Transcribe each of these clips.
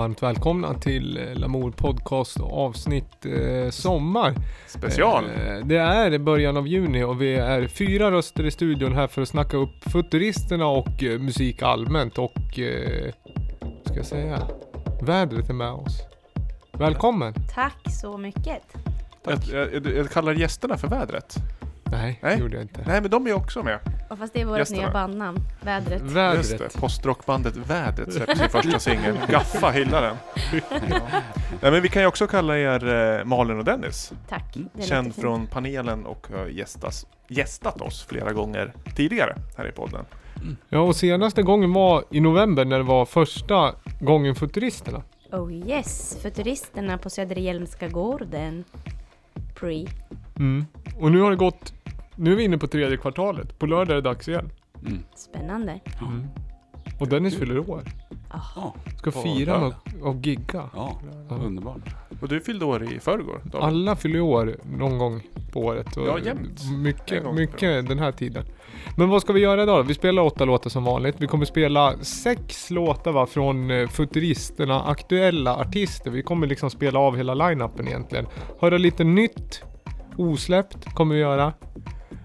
varmt välkomna till eh, Lamour Podcast avsnitt eh, sommar. Special. Eh, det är början av juni och vi är fyra röster i studion här för att snacka upp futuristerna och eh, musik allmänt och, eh, ska jag säga, vädret är med oss. Välkommen! Tack så mycket. Jag, jag, jag kallar gästerna för vädret. Nej, Nej. det gjorde jag inte. Nej, men de är också med. Och fast det är vårt nya bandnamn, Vädret. Just Vädret. det. Postrockbandet Vädret släpper sin första singel. Gaffa hyllar den. Ja. Nej, men vi kan ju också kalla er eh, Malin och Dennis. Tack. Det låter Känd fint. från panelen och har gästas, gästat oss flera gånger tidigare här i podden. Ja, och senaste gången var i november när det var första gången Futuristerna. Oh yes, Futuristerna på Söderhjälmska gården. Pre. Mm. Och nu har det gått, nu är vi inne på tredje kvartalet. På lördag är det dags igen. Mm. Spännande. Mm. Och Dennis fyller år. Ja, Ska På fira lördag. och gigga. ja, Ja. underbart. Och du fyllde år i förrgår. David. Alla fyller år någon gång på året. Och Ja, jämt. Mycket, mycket den här tiden. Men vad ska vi göra idag då? Vi spelar åtta låtar som vanligt. Vi kommer spela sex låtar va, från eh, Futuristerna, aktuella artister. Vi kommer liksom spela av hela line-upen egentligen. Höra lite nytt, osläppt kommer vi göra.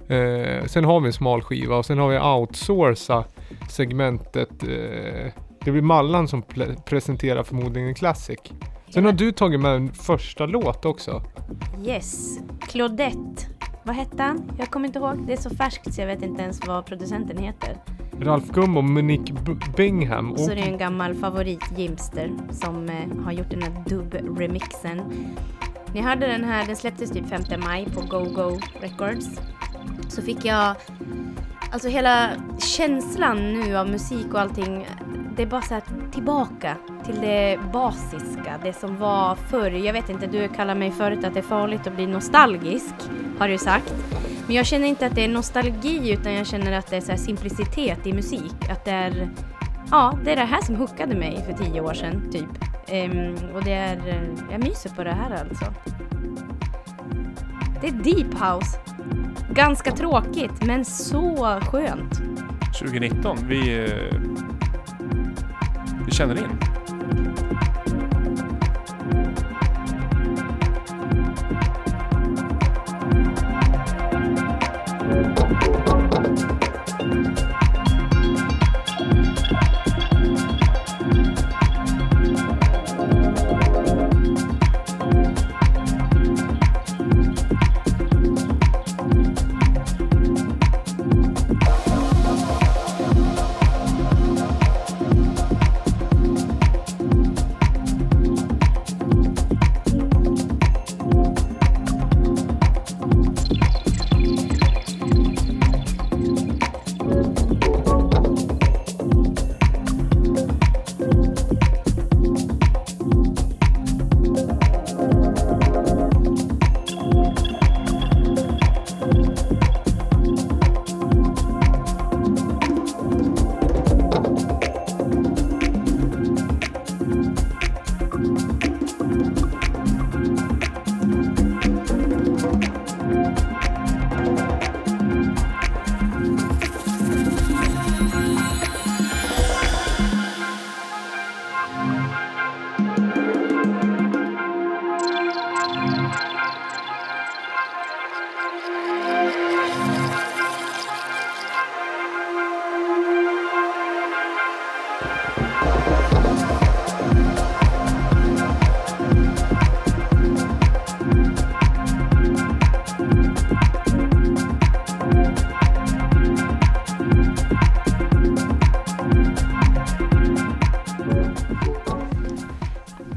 Eh, sen har vi en smal skiva och sen har vi outsourca segmentet. Eh, det blir Mallan som presenterar förmodligen en classic. Sen har du tagit med en första låt också. yes. Claudette. Vad hette han? Jag kommer inte ihåg. Det är så färskt så jag vet inte ens vad producenten heter. Ralf Gum och Monique Bingham. Och så Och, är det en gammal favorit, Jimster, som eh, har gjort den här dubb-remixen. Ni hörde den här, den släpptes typ 5 maj på Go Go Records. Så fick jag, alltså hela känslan nu av musik och allting, det är bara så här tillbaka till det basiska, det som var förr. Jag vet inte, du kallar mig förut att det är farligt att bli nostalgisk, har du sagt. Men jag känner inte att det är nostalgi utan jag känner att det är så här simplicitet i musik. Att det är, ja, det är det här som hookade mig för tio år sedan typ. Um, och det är, jag myser på det här alltså. Det är deep house. Ganska tråkigt men så skönt. 2019. Vi, eh, vi känner in.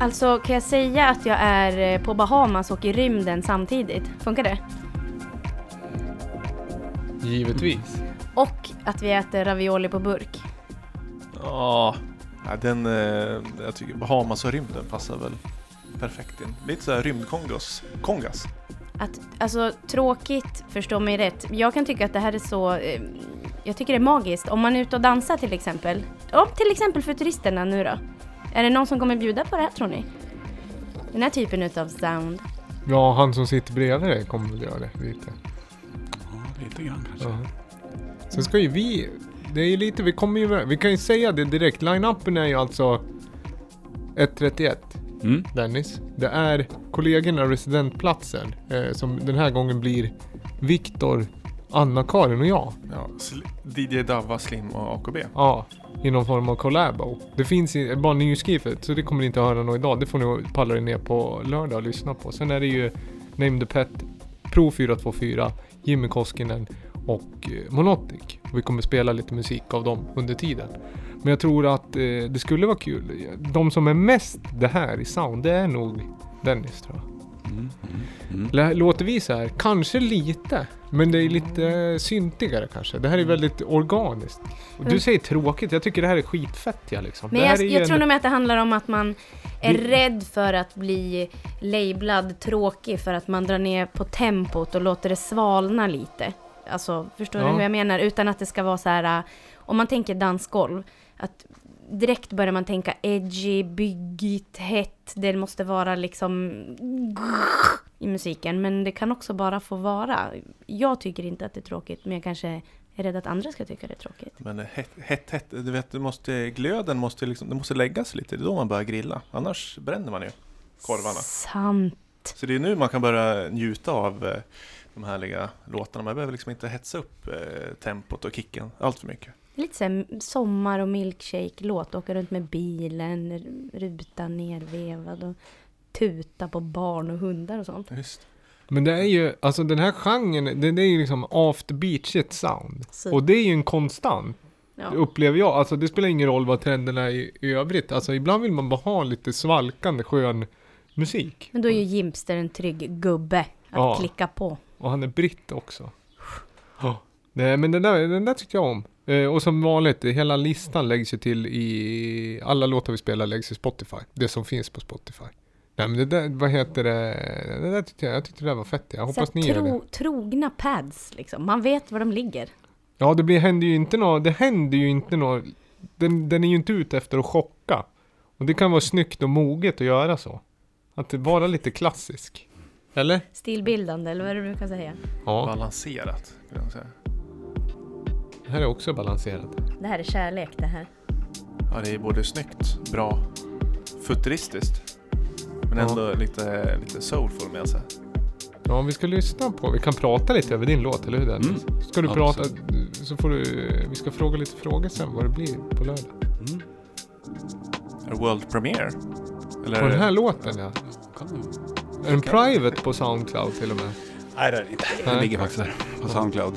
Alltså kan jag säga att jag är eh, på Bahamas och i rymden samtidigt? Funkar det? givetvis. Och att vi äter ravioli på burk. Ja, ja, den, eh, jag tycker Bahamas och rymden passar väl perfekt in. Lite såhär rymdkongas. Kongas. Att, alltså tråkigt, förstå mig rätt. Jag kan tycka att det här är så... Eh, jag tycker det är magiskt. Om man är ute och dansar till exempel. Om till exempel Futuristerna nu då. Är det någon som kommer bjuda på det här tror ni? Den här typen utav sound. Ja, han som sitter bredvid dig kommer väl göra det lite. Ja, lite grann kanske. Ja. Sen ska ju vi, det är ju lite, vi kommer ju, vi kan ju säga det direkt, line-upen är ju alltså 131 Mm. Dennis. Det är kollegorna residentplatsen eh, som den här gången blir Viktor, Anna-Karin och jag. Ja, DJ Davva, Slim och AKB. Ja, i någon form av collabo. Det finns i, bara nyskrivet så det kommer ni inte att höra något idag. Det får ni palla er ner på lördag och lyssna på. Sen är det ju Name the Pet, Pro 424, Jimmy Koskinen och eh, Monotic. Vi kommer spela lite musik av dem under tiden. Men jag tror att eh, det skulle vara kul. De som är mest det här i sound, det är nog Dennis tror jag. Mm. Mm. Mm. Låter vi så här? Kanske lite. Men det är lite syntigare kanske. Det här är väldigt organiskt. Och Du Mm. säger tråkigt, jag tycker det här är skitfett ja, liksom. Men det här jag, jag en- tror nog att det handlar om att man är Vi- rädd för att bli lablad tråkig för att man drar ner på tempot och låter det svalna lite. Alltså, förstår Ja. du hur jag menar? Utan att det ska vara så här, äh, om man tänker dansgolv, att direkt börjar man tänka edgy, byggigt, hett, det måste vara liksom i musiken, men det kan också bara få vara. Jag tycker inte att det är tråkigt, men jag kanske är rädd att andra ska tycka det är tråkigt. Men hett, hett, hett du vet, du måste, glöden måste, liksom, det måste läggas lite. Det är då man börjar grilla. Annars bränner man ju korvarna. Sant. Så det är nu man kan börja njuta av eh, de härliga låtarna. Man behöver liksom inte hetsa upp eh, tempot och kicken allt för mycket. Lite såhär sommar och milkshake-låt, åka runt med bilen, rutan nervevad och tuta på barn och hundar och sånt. Just. Men det är ju, alltså den här genren, det, det är ju liksom after beachet sound. Så, Och det är ju en konstant, ja. upplever jag. Alltså det spelar ingen roll vad trenderna är i, i övrigt. Alltså ibland vill man bara ha lite svalkande skön musik. Men då är ju Jimster en trygg gubbe att Ja. klicka på. Och han är britt också. Ja. Nej men den där, den där tyckte jag om. Eh, och som vanligt, hela listan läggs ju till i... Alla låtar vi spelar läggs i Spotify. Det som finns på Spotify. Nej men det där, vad heter det? Det där tyckte jag, jag tyckte det där var fett. Jag hoppas ni här, gör det. tro, trogna pads liksom. Man vet var de ligger. Ja det blir, händer ju inte något, det händer ju inte något. Den, den är ju inte ute efter att chocka. Och det kan vara snyggt och moget att göra så. Att det vara lite klassisk. Eller? Stilbildande, eller vad är det du brukar säga? Ja, Balanserat, skulle jag säga. Det här är också balanserat. Det här är kärlek det här. Ja, det är både snyggt, bra, futuristiskt. Men Ja. ändå lite, lite soulful med sig. Ja, vi ska lyssna på, vi kan prata lite över din låt, eller hur Dennis? Ska du prata, Absolut. så får du, vi ska fråga lite frågor sen vad det blir på lördag. Mm. Är det World Premiere? Eller På är den det- här låten ja. Kan du? Är den private på Soundcloud till och med? Nej, det är det inte. Den ligger faktiskt där på Soundcloud.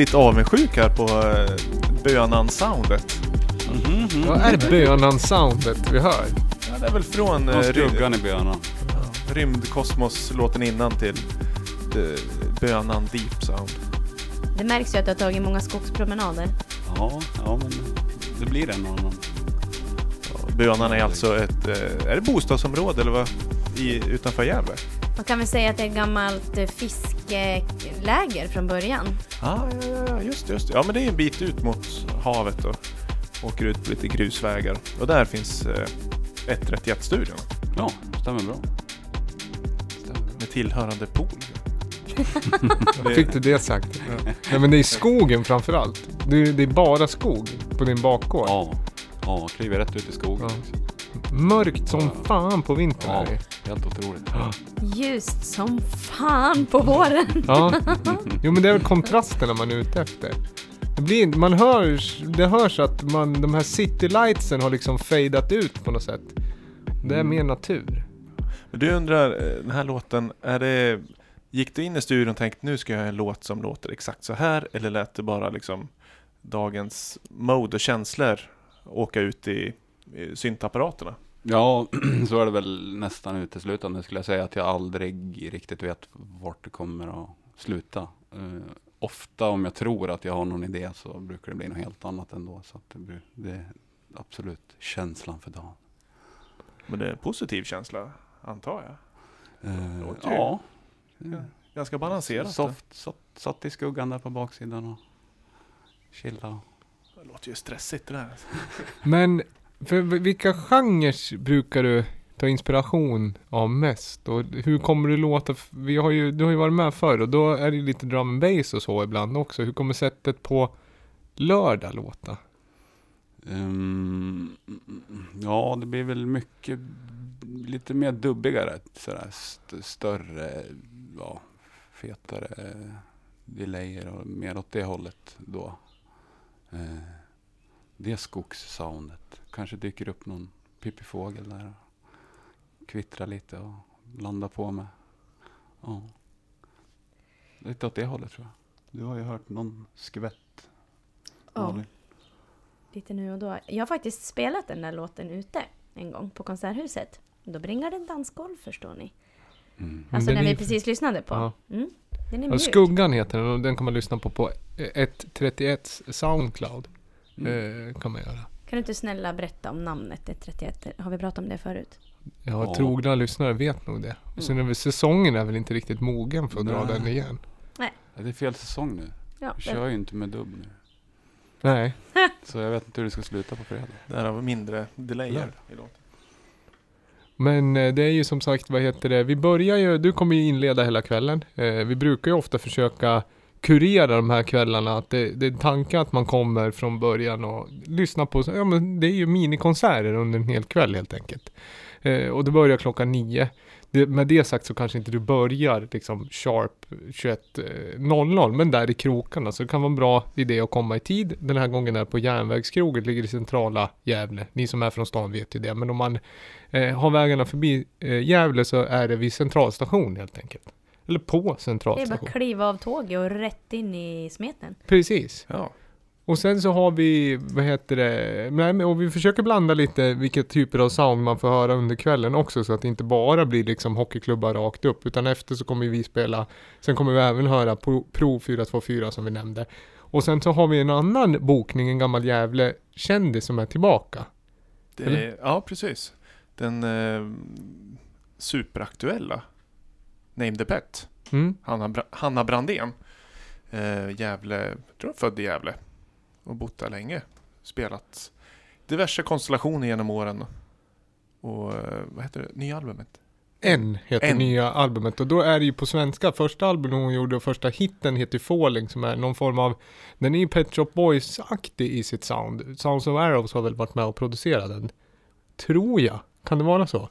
Lite avundsjuk här på uh, bönan-soundet. Mhm, mhm. Vad är bönan-soundet vi hör? Ja, det är väl från Och skuggan i bönan. Rymdkosmos-låten innan till uh, bönan Deep Sound. Det märks ju att du har tagit många skogspromenader. Ja, ja men det blir en och annan. Ja, Bönan är alltså ett, eh, är det bostadsområde eller vad? I, utanför Gävle? Man kan väl säga att det är ett gammalt eh, fiskeläger från början. Ah, ja, ja, ja, just det, just det. Ja, men det är en bit ut mot havet och åker ut på lite grusvägar. Och där finns eh, 131-studion Ja, stämmer bra. Stämmer bra. med tillhörande pool. Fick du det sagt? Nej men det är skogen framförallt. Det, det är bara skog på din bakgård. Ja, ja, kliver rätt ut i skogen. Ja. Mörkt som fan på vintern Ja, är det. helt otroligt. Ljust som fan på våren. Ja. Jo men det är väl kontrasterna man är ute efter. Det, blir, man hörs, det hörs att man, de här citylightsen har liksom fadat ut på något sätt. Det är mer natur. Men du undrar, eh, den här låten, är det... Gick du in i studion och tänkte nu ska jag göra en låt som låter exakt så här? Eller lät det bara liksom dagens mode och känslor åka ut i syntapparaterna? Ja, så är det väl nästan uteslutande skulle jag säga att jag aldrig riktigt vet vart det kommer att sluta. Eh, ofta om jag tror att jag har någon idé så brukar det bli något helt annat ändå. Så att det, blir- det är absolut känslan för dagen. Men det är en positiv känsla, antar jag. Eh, ju- ja. Ja, Ganska balanserat. Soft, satt, satt i skuggan där på baksidan och chilla. Det låter ju stressigt det där. Men för vilka genrer brukar du ta inspiration av mest? Och hur kommer det låta? Vi har ju, du har ju varit med förr och då är det ju lite drum and bass och så ibland också. Hur kommer sättet på lördag låta? Um, ja, det blir väl mycket lite mer dubbigare, sådär st- större, ja, fetare eh, delayer och mer åt det hållet då. Uh det skogssoundet. Kanske dyker upp någon pippifågel där och kvittrar lite och landar på med. Ja. Lite åt det hållet tror jag. Du har ju hört någon skvätt. Ja, Malin. lite nu och då. Jag har faktiskt spelat den där låten ute en gång på Konserthuset. Då bringar den dansgolv förstår ni. Mm. Alltså den den är vi precis lyssnade på. Ja. Mm. Den är Ja, mjuk. Skuggan heter den och den kan man lyssna på på 131 Soundcloud. Mm. Eh, kan man göra. Kan du inte snälla berätta om namnet 131? Har vi pratat om det förut? Ja, Ja. trogna lyssnare vet nog det. Och sen är väl säsongen är väl inte riktigt mogen för att dra Nej. den igen. Ja, det är fel säsong nu. Ja, Vi kör ju inte med dubb nu. Nej. Så jag vet inte hur det ska sluta på fredag. Därav mindre delayer i låten. Men eh, det är ju som sagt, vad heter det? Vi börjar ju, du kommer ju inleda hela kvällen. Eh, vi brukar ju ofta försöka kurera de här kvällarna. Att det, det är tanken att man kommer från början och lyssnar på, ja men det är ju minikonserter under en hel kväll helt enkelt. Eh, och det börjar klockan nio. Det, med det sagt så kanske inte du börjar liksom sharp 21.00 men där i krokarna så det kan vara en bra idé att komma i tid. Den här gången är på Järnvägskroget, ligger i centrala Gävle. Ni som är från stan vet ju det men om man eh, har vägarna förbi eh, Gävle så är det vid centralstation helt enkelt. Eller på Det är bara att kliva av tåget och rätt in i smeten. Precis. Ja. Och sen så har vi, vad heter det, nej, men- och vi försöker blanda lite vilka typer av sound man får höra under kvällen också så att det inte bara blir liksom hockeyklubbar rakt upp utan efter så kommer vi spela, sen kommer vi även höra Pro, Pro 424 som vi nämnde. Och sen så har vi en annan bokning, en gammal jävle kändis som är tillbaka. Det ja, precis. Den eh, superaktuella Name the Pet. Mm. Hanna, Bra- Hanna Brandén. Eh, Gävle, jag tror är född i Gävle. Och bott där länge. Spelat diverse konstellationer genom åren. Och eh, vad heter det? Nya albumet? En heter En. nya albumet och då är det ju på svenska. Första albumet hon gjorde och första hitten heter Falling som är någon form av Den är ju Pet Shop Boys-aktig i sitt sound. Sounds of Arrows har väl varit med och producerat den. Tror jag. Kan det vara så?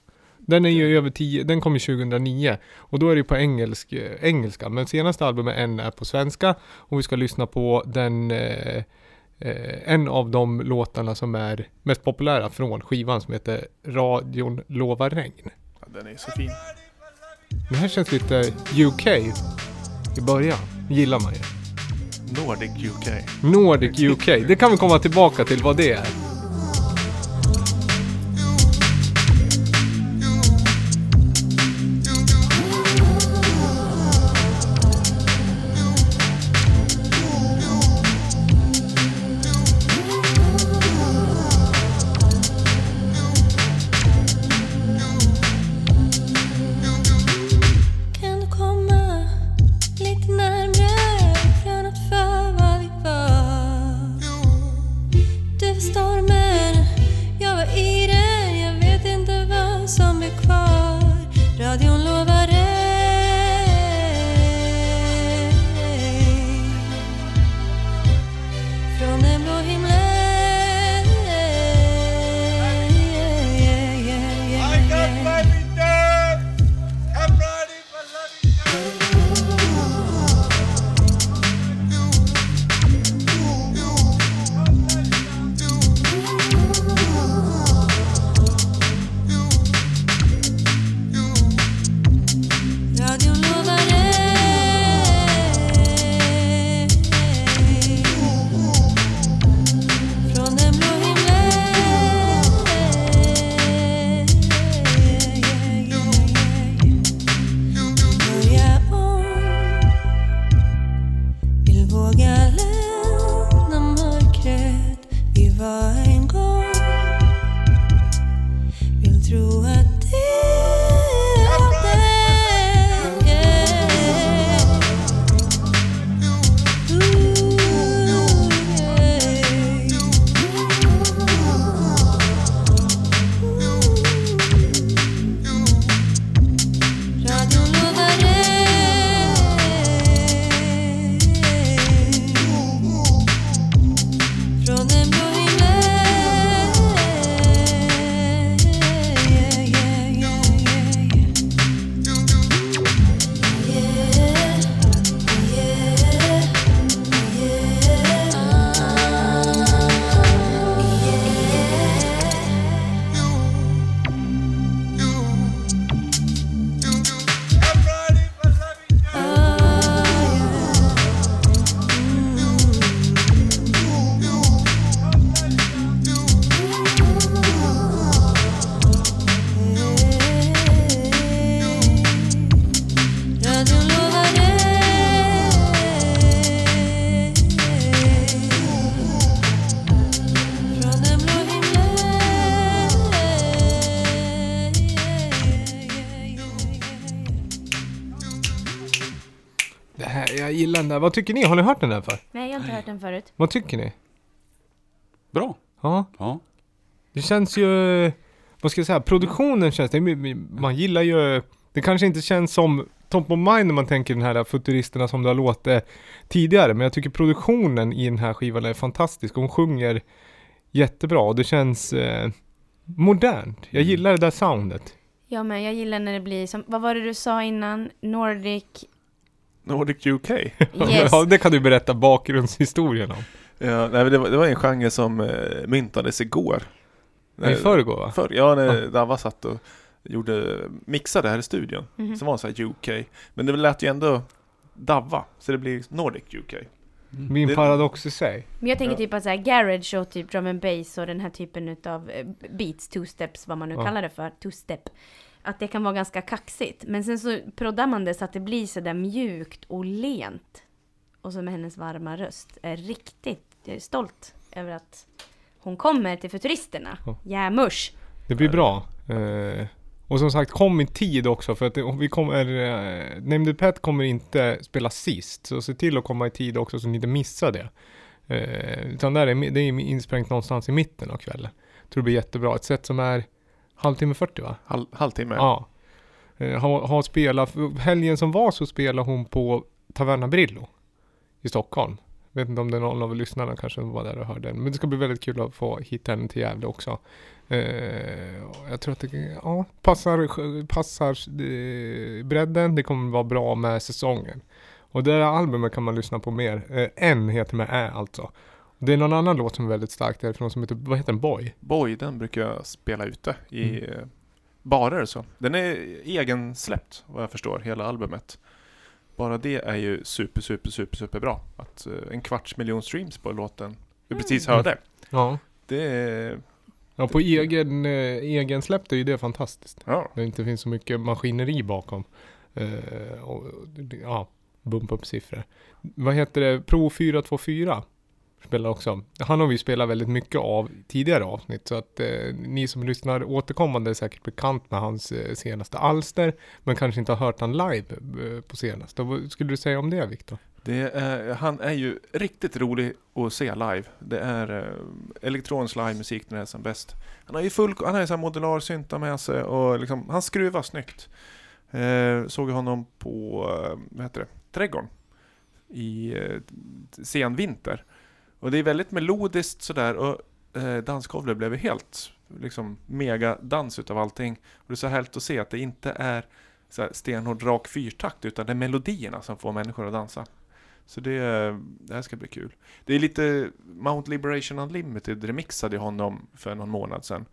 Den är ju över 10, den kom ju 2009 och då är det ju på engelsk, eh, engelska. Men senaste albumet än är på svenska och vi ska lyssna på den eh, eh, en av de låtarna som är mest populära från skivan som heter Radion lovar regn. Ja, den är så fin. Det här känns lite UK i början. gillar man ju. Nordic UK. Nordic UK. Det kan vi komma tillbaka till vad det är. Den där. Vad tycker ni? Har ni hört den där för? Nej, jag har inte hört den förut. Vad tycker ni? Bra. Ja, Ja. det känns ju... Vad ska jag säga? Produktionen känns... Det, man gillar ju... Det kanske inte känns som top of mind när man tänker den här futuristerna som det har låtit tidigare. Men jag tycker produktionen i den här skivan är fantastisk. Hon sjunger jättebra och det känns eh, modernt. Jag Mm. gillar det där soundet. Ja, men jag gillar när det blir som, vad var det du sa innan? Nordic, Nordic UK. yes. Ja, det kan du berätta bakgrundshistorien om. Ja, nej, men det, var, det var en genre som eh, myntades igår. I förrgår va? Förr, ja, när Ja. Dava satt och gjorde, mixade här i studion. Mhm. Som var så här UK. Men det lät ju ändå Dava, så det blir Nordic UK. Min Det- paradox i sig. Men jag tänker Ja. typ att så här garage och typ drum and bass och den här typen utav eh, beats, two-steps, vad man nu Ja. kallar det för, two-step. Att det kan vara ganska kaxigt. Men sen så proddar man det så att det blir så där mjukt och lent. Och så med hennes varma röst. Är riktigt, jag är stolt över att hon kommer till Futuristerna. Ja. Jämusch! Det blir bra. Eh, och som sagt, kom i tid också för att det, vi kommer, eh, Name the Pet kommer inte spela sist. Så se till att komma i tid också så ni inte missar det. Eh, utan där är, det är insprängt någonstans i mitten av kvällen. Tror det blir jättebra. Ett set som är halvtimme 40 va? Halv, halvtimme. Ja. Eh, har, har spelat, helgen som var så spelade hon på Taverna Brillo i Stockholm. Vet inte om det är någon av lyssnarna kanske var där och hörde den. Men det ska bli väldigt kul att få hit henne till Gävle också. Eh, jag tror att det ja, passar, passar eh, bredden. Det kommer vara bra med säsongen. Och det här albumet kan man lyssna på mer. Eh, en heter med Ä alltså. Det är någon annan låt som är väldigt stark därifrån som heter, vad heter den? Boy? Boy, den brukar jag spela ute i Mm. eh, barer så. Den är egensläppt vad jag förstår, hela albumet. Bara det är ju super, super, super, super bra. Att eh, en kvarts miljon streams på låten vi precis Mm. hörde. Ja. Det är... Ja, på egen, eh, egen släpp är ju det fantastiskt. Ja. Det inte finns så mycket maskineri bakom. Eh, och, ja, bumpa upp siffror. Vad heter det? Pro 424 spelar också. Han har vi spelat väldigt mycket av tidigare avsnitt. Så att eh, ni som lyssnar återkommande är säkert bekant med hans eh, senaste alster. Men kanske inte har hört han live eh, på senaste. Vad skulle du säga om det Viktor? Det är, han är ju riktigt rolig att se live. Det är eh, elektronisk livemusik när det är som bäst. Han har ju full, han har ju så här modular synta med sig och liksom, han skruvar snyggt. Eh, såg honom på, eh, vad heter det, Trädgården i eh, sen vinter. Och det är väldigt melodiskt sådär och eh, dansgolvet blev helt liksom mega dans utav allting. Och det är så härligt att se att det inte är så här stenhård rak fyrtakt utan det är melodierna som får människor att dansa. Så det, det här ska bli kul. Det är lite Mount Liberation Unlimited remixade honom för någon månad sedan.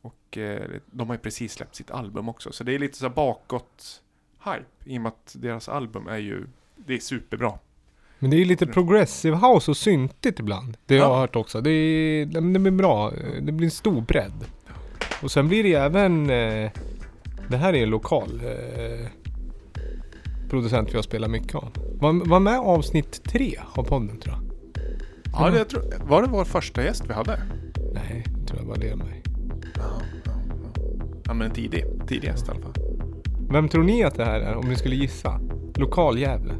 Och eh, de har ju precis släppt sitt album också. Så det är lite så bakåt hype i och med att deras album är ju, det är superbra. Men det är lite progressive house och syntigt ibland. Det har Ja. jag hört också. Det, är, det det blir bra. Det blir en stor bredd. Och sen blir det även... Eh, det här är en lokal eh, producent vi har spelat mycket av. Var, var med avsnitt tre av podden tror jag. Ja, det, jag tror, var det vår första gäst vi hade? Nej, det tror jag var. Ja, ja, ja. ja men en tidig, tidig gäst i alla fall. Vem tror ni att det här är om ni skulle gissa? Lokal Gävle.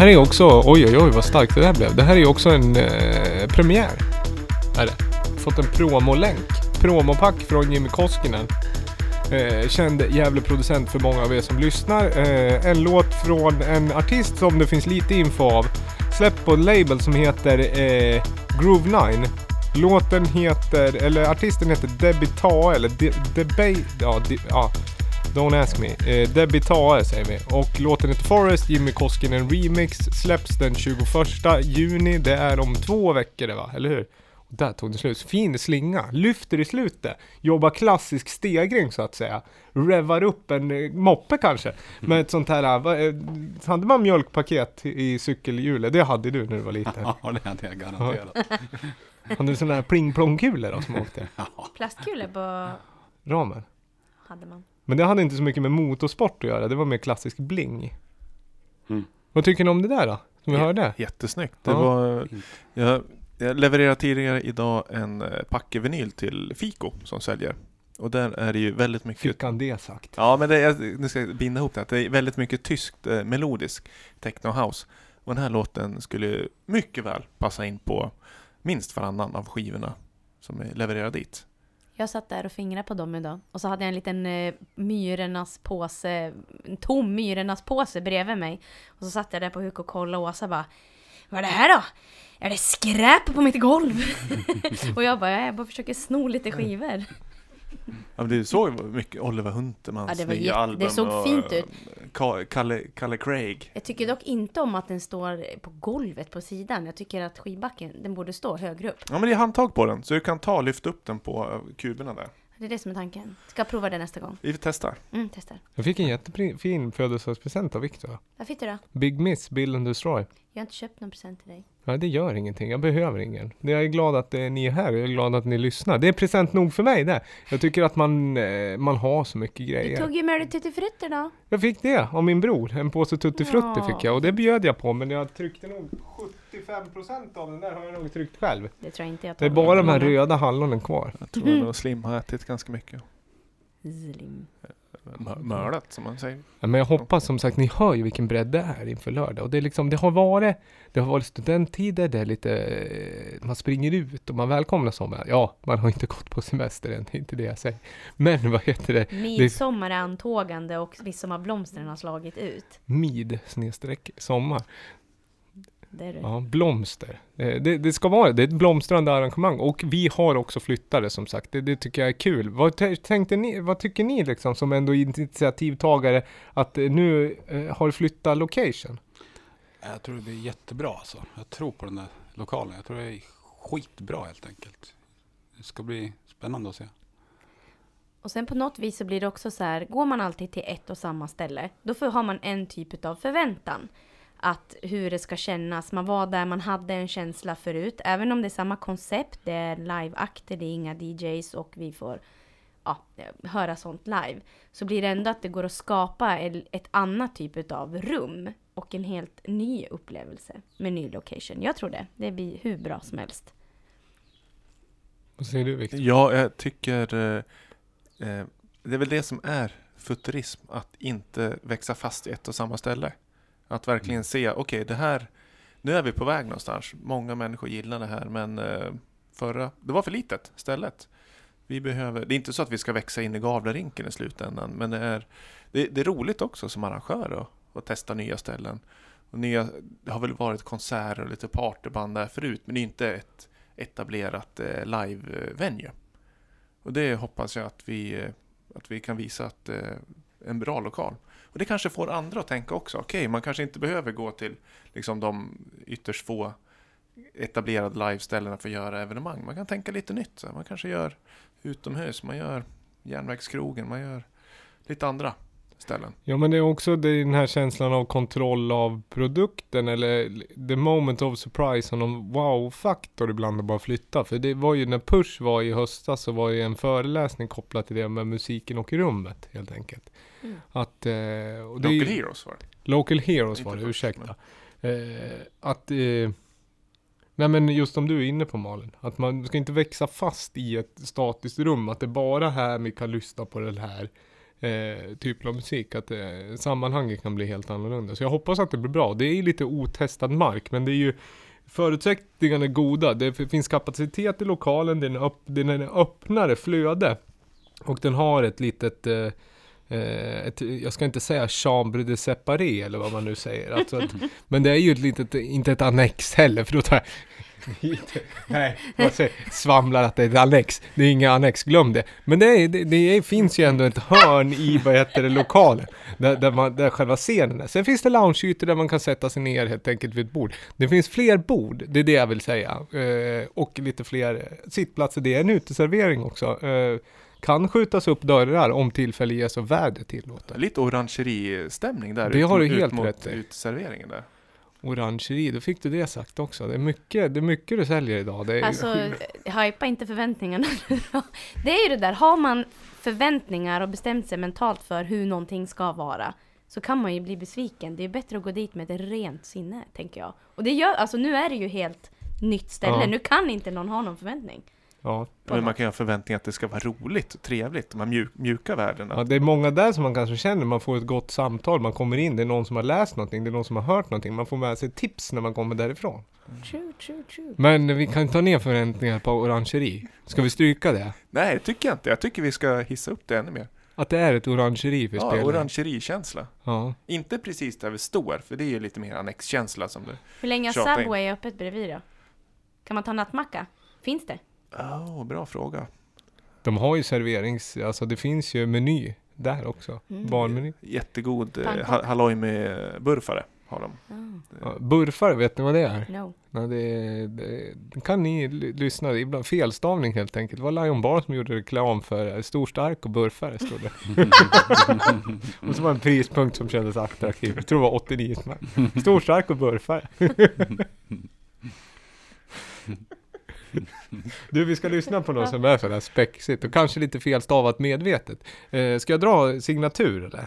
Här är också, oj oj oj vad starkt det där blev. Det här är ju också en eh, premiär. Är det. Fått en promolänk. Promopack från Jimmy Koskinen. Eh, känd jävla producent för många av er som lyssnar. Eh, en låt från en artist som det finns lite info av. Släppt på en label som heter eh, Groove 9. Låten heter, eller artisten heter Debbie Ta eller De, Debate, ja, de, ja. Don't ask me. Eh, Debbie Tae säger vi. Och låten heter Forest, Jimmy Koskinen Remix. Släpps den 21 juni. Det är om två veckor det va, eller hur? Och där tog det slut. Fin slinga. Lyfter i slutet. Jobbar klassisk stegring så att säga. Revar upp en eh, moppe kanske. Med ett sånt här, eh, vad, eh, hade man mjölkpaket i cykelhjulet? Det hade du när du var liten. Ja, det hade jag garanterat. Hade du sådana här pling-plong-kulor då som åkte? Plastkulor på Ramen. hade man. Men det hade inte så mycket med motorsport att göra, det var mer klassisk bling. Mm. Vad tycker ni om det där då? Som vi Ja. hörde? Jättesnyggt. Det Ja. var, jag, jag levererade tidigare idag en eh, packevinyl till Fico som säljer. Och där är det ju väldigt mycket Fick han det sagt? Ja, men det är, nu ska jag binda ihop det. Det är väldigt mycket tyskt eh, melodisk techno house. Och den här låten skulle mycket väl passa in på minst varannan av skivorna som är levererade dit. Jag satt där och fingrade på dem idag. Och så hade jag en liten eh, myrornas påse, en tom myrornas påse bredvid mig. Och så satt jag där på huk och kollade och Åsa bara Vad är det här då? Är det skräp på mitt golv? och jag bara, jag bara försöker sno lite skivor. Ja, du såg mycket Oliver Huntermans Ja, det nya album. det såg och, fint ut. Ka- Kalle, Kalle Craig. Jag tycker dock inte om att den står på golvet på sidan. Jag tycker att skivbacken, den borde stå högre upp. Ja, men det är handtag på den, så du kan ta lyfta upp den på kuberna där. Det är det som är tanken. Ska prova det nästa gång. Vi testar. Mm, testar. Jag fick en jättefin födelsedagspresent av Viktor. Vad fick du då? Big Miss, Build and Destroy. Jag har inte köpt någon present till dig. Nej, det gör ingenting. Jag behöver ingen. Jag är glad att eh, ni är här. Jag är glad att ni lyssnar. Det är present nog för mig det. Jag tycker att man, eh, man har så mycket Du grejer. tog ju med dig tuttifrutter då. Jag fick det av min bror. En påse Tutti Frutti Ja. fick jag och det bjöd jag på. Men jag tryckte nog 75% av den där har jag nog tryckt själv. Det tror jag inte jag Det är bara de här många. röda hallonen kvar. Jag tror nog Slim har ätit ganska mycket. Slim. Mö- Mördat, som man säger. Ja, men jag hoppas som sagt, ni hör ju vilken bredd det är inför lördag. Och det är liksom, det har varit, det har varit studenttider, det är lite, eh, man springer ut och man välkomnar sommaren. Ja, man har inte gått på semester än, det är inte det jag säger. Men vad heter det? Midsommar är antågande och midsommarblomstren har slagit ut. Mid snedstreck sommar. Det. Ja, blomster. Eh, Det, det ska vara det, är ett blomstrande arrangemang. Och vi har också flyttare som sagt. Det, det tycker jag är kul. Vad tänkte ni, vad tycker ni liksom som ändå initiativtagare att eh, nu eh, har flyttat location? Jag tror det blir jättebra alltså. Jag tror på den där lokalen. Jag tror det är skitbra helt enkelt. Det ska bli spännande att se. Och sen på något vis så blir det också så här, går man alltid till ett och samma ställe, då får, har man en typ av förväntan. Att hur det ska kännas, man var där, man hade en känsla förut. Även om det är samma koncept, det är liveakter, det är inga DJs och vi får ja, höra sånt live. Så blir det ändå att det går att skapa ett annat typ av rum och en helt ny upplevelse med ny location. Jag tror det. Det blir hur bra som helst. Vad säger du Victor? Ja, jag tycker eh, eh, det är väl det som är futurism, att inte växa fast i ett och samma ställe. Att verkligen se, okej det här, nu är vi på väg någonstans. Många människor gillar det här, men eh, förra, det var för litet stället. Vi behöver, det är inte så att vi ska växa in i Gavlerinken i slutändan, men det är, det, det är roligt också som arrangör att, att testa nya ställen. Och nya, det har väl varit konserter och lite partyband där förut, men det är inte ett etablerat eh, live-venue. Och det hoppas jag att vi, eh, att vi kan visa att en bra lokal. Och det kanske får andra att tänka också. Okej, man kanske inte behöver gå till liksom, de ytterst få etablerade liveställena för att göra evenemang. Man kan tänka lite nytt. Så. Man kanske gör utomhus, man gör järnvägskrogen, man gör lite andra ställen. Ja men det är också den här känslan av kontroll av produkten eller the moment of surprise och någon wow-faktor ibland att bara flytta. För det var ju när Push var i höstas så var ju en föreläsning kopplad till det med musiken och rummet helt enkelt. Mm. Att, eh, det är Local ju- Heroes var det. Local Heroes var det, ursäkta. Eh, att, eh, nej men just som du är inne på Malin, att man ska inte växa fast i ett statiskt rum, att det är bara här vi kan lyssna på det här. eh, typen av musik. Att eh, sammanhanget kan bli helt annorlunda. Så jag hoppas att det blir bra. Det är ju lite otestad mark, men det är ju Förutsättningarna är goda. Det finns kapacitet i lokalen, den är, upp, den är en öppnare flöde. Och den har ett litet eh, ett, jag ska inte säga chambre de séparé eller vad man nu säger. Alltså att, men det är ju ett litet, inte ett annex heller för då tar jag. Nej, jag säger, svamlar att det är ett annex. Det är inga annex, glöm det. Men det, är, det, det finns ju ändå ett hörn i, vad heter det, lokalen. Där, där, man, där själva scenen är. Sen finns det loungeytor där man kan sätta sig ner helt enkelt vid ett bord. Det finns fler bord, det är det jag vill säga. Eh, och lite fler sittplatser. Det är en uteservering också. Eh, kan skjutas upp dörrar om tillfälle ges och väder tillåter. Lite orangeristämning där. Det ut- har du helt mot rätt i. Uteserveringen där. Orangeri, då fick du det sagt också. Det är mycket, det är mycket du säljer idag. Det är Alltså, hypa inte förväntningarna. Det är ju det där, har man förväntningar och bestämt sig mentalt för hur någonting ska vara så kan man ju bli besviken. Det är bättre att gå dit med ett rent sinne, tänker jag. Och det gör, alltså nu är det ju helt nytt ställe. Ja. Nu kan inte någon ha någon förväntning. Ja. Men man kan ju ha förväntningar att det ska vara roligt och trevligt. De här mjuk, mjuka värdena. Ja, det är många där som man kanske känner, man får ett gott samtal, man kommer in, det är någon som har läst någonting, det är någon som har hört någonting, man får med sig tips när man kommer därifrån. True, true, true. Men vi kan ta ner förväntningar på orangeri. Ska vi stryka det? Nej, det tycker jag inte. Jag tycker vi ska hissa upp det ännu mer. Att det är ett orangeri vi Ja, spelar? orangerikänsla. Ja. Inte precis där vi står, för det är ju lite mer annexkänsla som det... Hur länge har in. Subway öppet bredvid då? Kan man ta nattmacka? Finns det? Oh, bra fråga. De har ju serverings, alltså det finns ju meny där också. Mm. Barnmeny. Jättegod eh, ha- halloj med burfare har de. Ja, burfare, vet ni vad det är? no. Ja, det, det, kan ni lyssna, ibland felstavning helt enkelt. Det var Lion Bar som gjorde reklam för eh, stor, stark och burfare stod det. och så var det en prispunkt som kändes attraktiv. Jag tror det var 89 spänn. Stor, stark och burfare. du, vi ska lyssna på något som är sådär spexigt och kanske lite felstavat medvetet. Eh, ska jag dra signatur eller?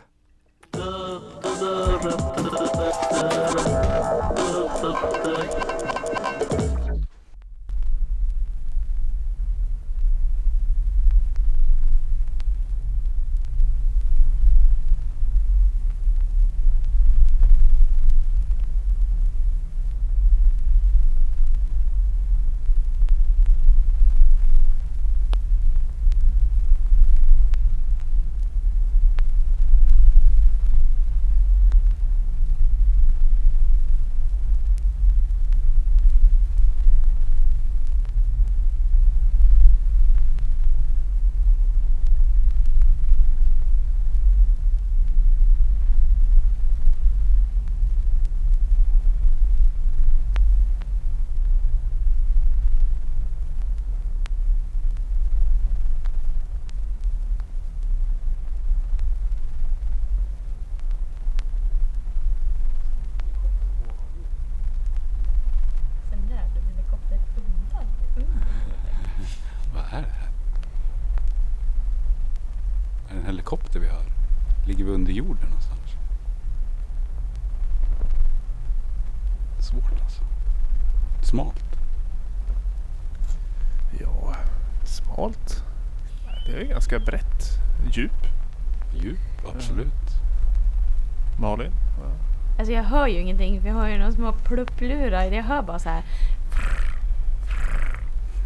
Ingenting för jag har ju några små plupplurar. Jag hör bara så här.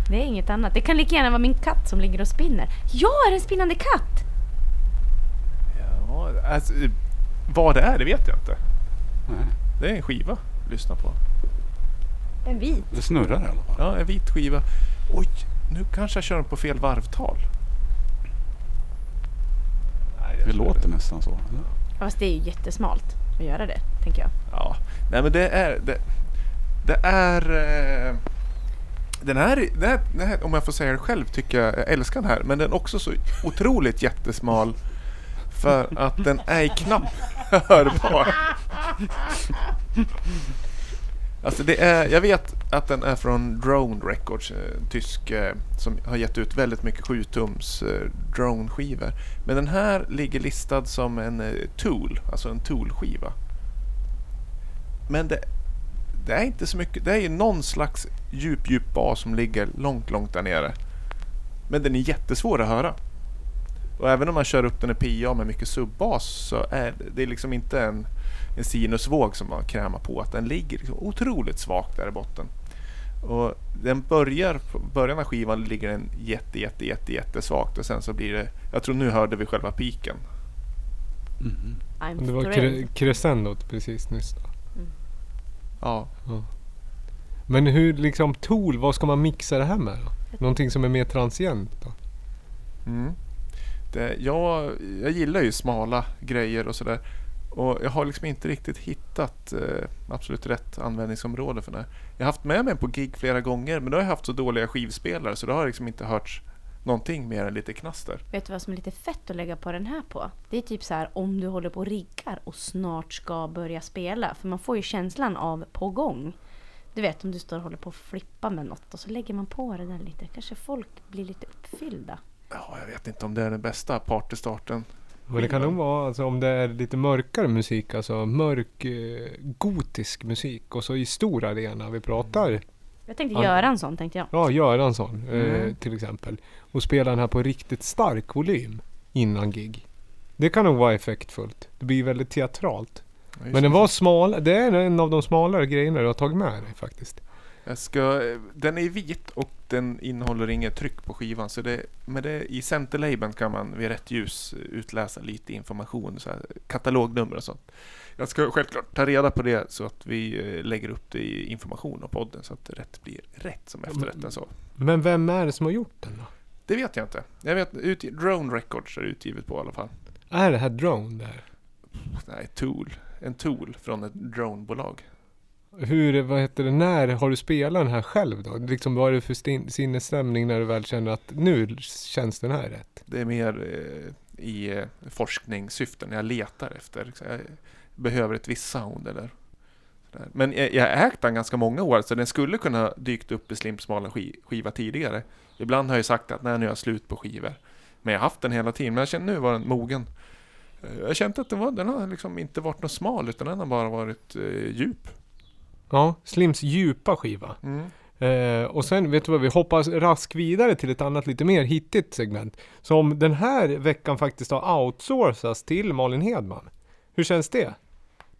Det är inget annat. Det kan lika gärna vara min katt som ligger och spinner. Jag är en spinnande katt! Ja, alltså, vad det är, det vet jag inte. Nej, Det är en skiva. Lyssna på. En vit. det snurrar i alla fall. Ja, en vit skiva. Oj, nu kanske jag kör den på fel varvtal. Nej, Det låter nästan så. Fast det är ju jättesmalt att göra det, tänker jag. Ja, nej men det är... Det, det är... Eh, den här, den här, den här, om jag får säga det själv, tycker jag, jag älskar den här. Men den är också så otroligt jättesmal. För att den är knappt hörbar. Alltså det är, jag vet att den är från Drone Records, en tysk, eh, som har gett ut väldigt mycket 7-tums eh, drone-skivor. Men den här ligger listad som en Tool, alltså en Tool-skiva. Men det, det är inte så mycket, det är ju någon slags djup, djup bas som ligger långt, långt där nere. Men den är jättesvår att höra. Och även om man kör upp den i PA med mycket subbas så är det, det är liksom inte en, en sinusvåg som man krämar på. Att den ligger liksom otroligt svagt där i botten. Och den börjar, början av skivan ligger den jätte, jätte, jätte, jättesvagt och sen så blir det, jag tror nu hörde vi själva piken. I'm Det var cre- crescendot precis nyss då. Ja, Men hur liksom Tool, vad ska man mixa det här med då? Någonting som är mer transient då? Mm. Det, jag, jag gillar ju smala grejer och sådär. Och jag har liksom inte riktigt hittat eh, absolut rätt användningsområde för det. Jag har haft med mig på gig flera gånger men då har jag haft så dåliga skivspelare så då har liksom inte hörts någonting mer än lite knaster. Vet du vad som är lite fett att lägga på den här på? Det är typ så här om du håller på och riggar och snart ska börja spela. För man får ju känslan av på gång. Du vet om du står och håller på att flippa med något och så lägger man på det där lite. Kanske folk blir lite uppfyllda. Ja, jag vet inte om det är den bästa partystarten. Men det kan nog vara alltså, om det är lite mörkare musik, alltså mörk eh, gotisk musik och så i stor arena vi pratar. Jag tänkte Ja. göra en sån tänkte jag. Ja, Göransson eh, Mm. till exempel. Och spela den här på riktigt stark volym innan gig. Det kan nog vara effektfullt. Det blir väldigt teatralt. Ja, Men den det. var smal. Det är en av de smalare grejerna du har tagit med dig faktiskt. Jag ska, den är vit och den innehåller inget tryck på skivan. Så det, med det, I centerlabeln kan man vid rätt ljus utläsa lite information, så här, katalognummer och sånt. Jag ska självklart ta reda på det så att vi eh, lägger upp det i information och podden så att rätt blir rätt som efterrätten så. Men vem är det som har gjort den då? Det vet jag inte. Jag vet, ut, Drone Records är det utgivet på i alla fall. Är det här Drone där? Nej, Tool. En Tool från ett dronebolag. Hur, vad heter det, när har du spelat den här själv då? Liksom vad är det för sinnesstämning när du väl känner att nu känns den här rätt? Det är mer eh, i eh, forskningssyften. Jag letar efter. Jag behöver ett visst sound eller sådär. Men jag, jag har ägt den ganska många år så den skulle kunna dykt upp i Slimsmala ski, skiva tidigare. Ibland har jag sagt att nej, nu är jag slut på skivor. Men jag har haft den hela tiden. Men jag känner nu var den mogen. Eh, Jag kände att den, var, den har liksom inte varit något smal utan den har bara varit eh, djup. Ja, Slims djupa skiva. Mm. Eh, och sen, vet du vad, vi hoppas raskt vidare till ett annat lite mer hittigt segment. Som den här veckan faktiskt har outsourcats till Malin Hedman. Hur känns det?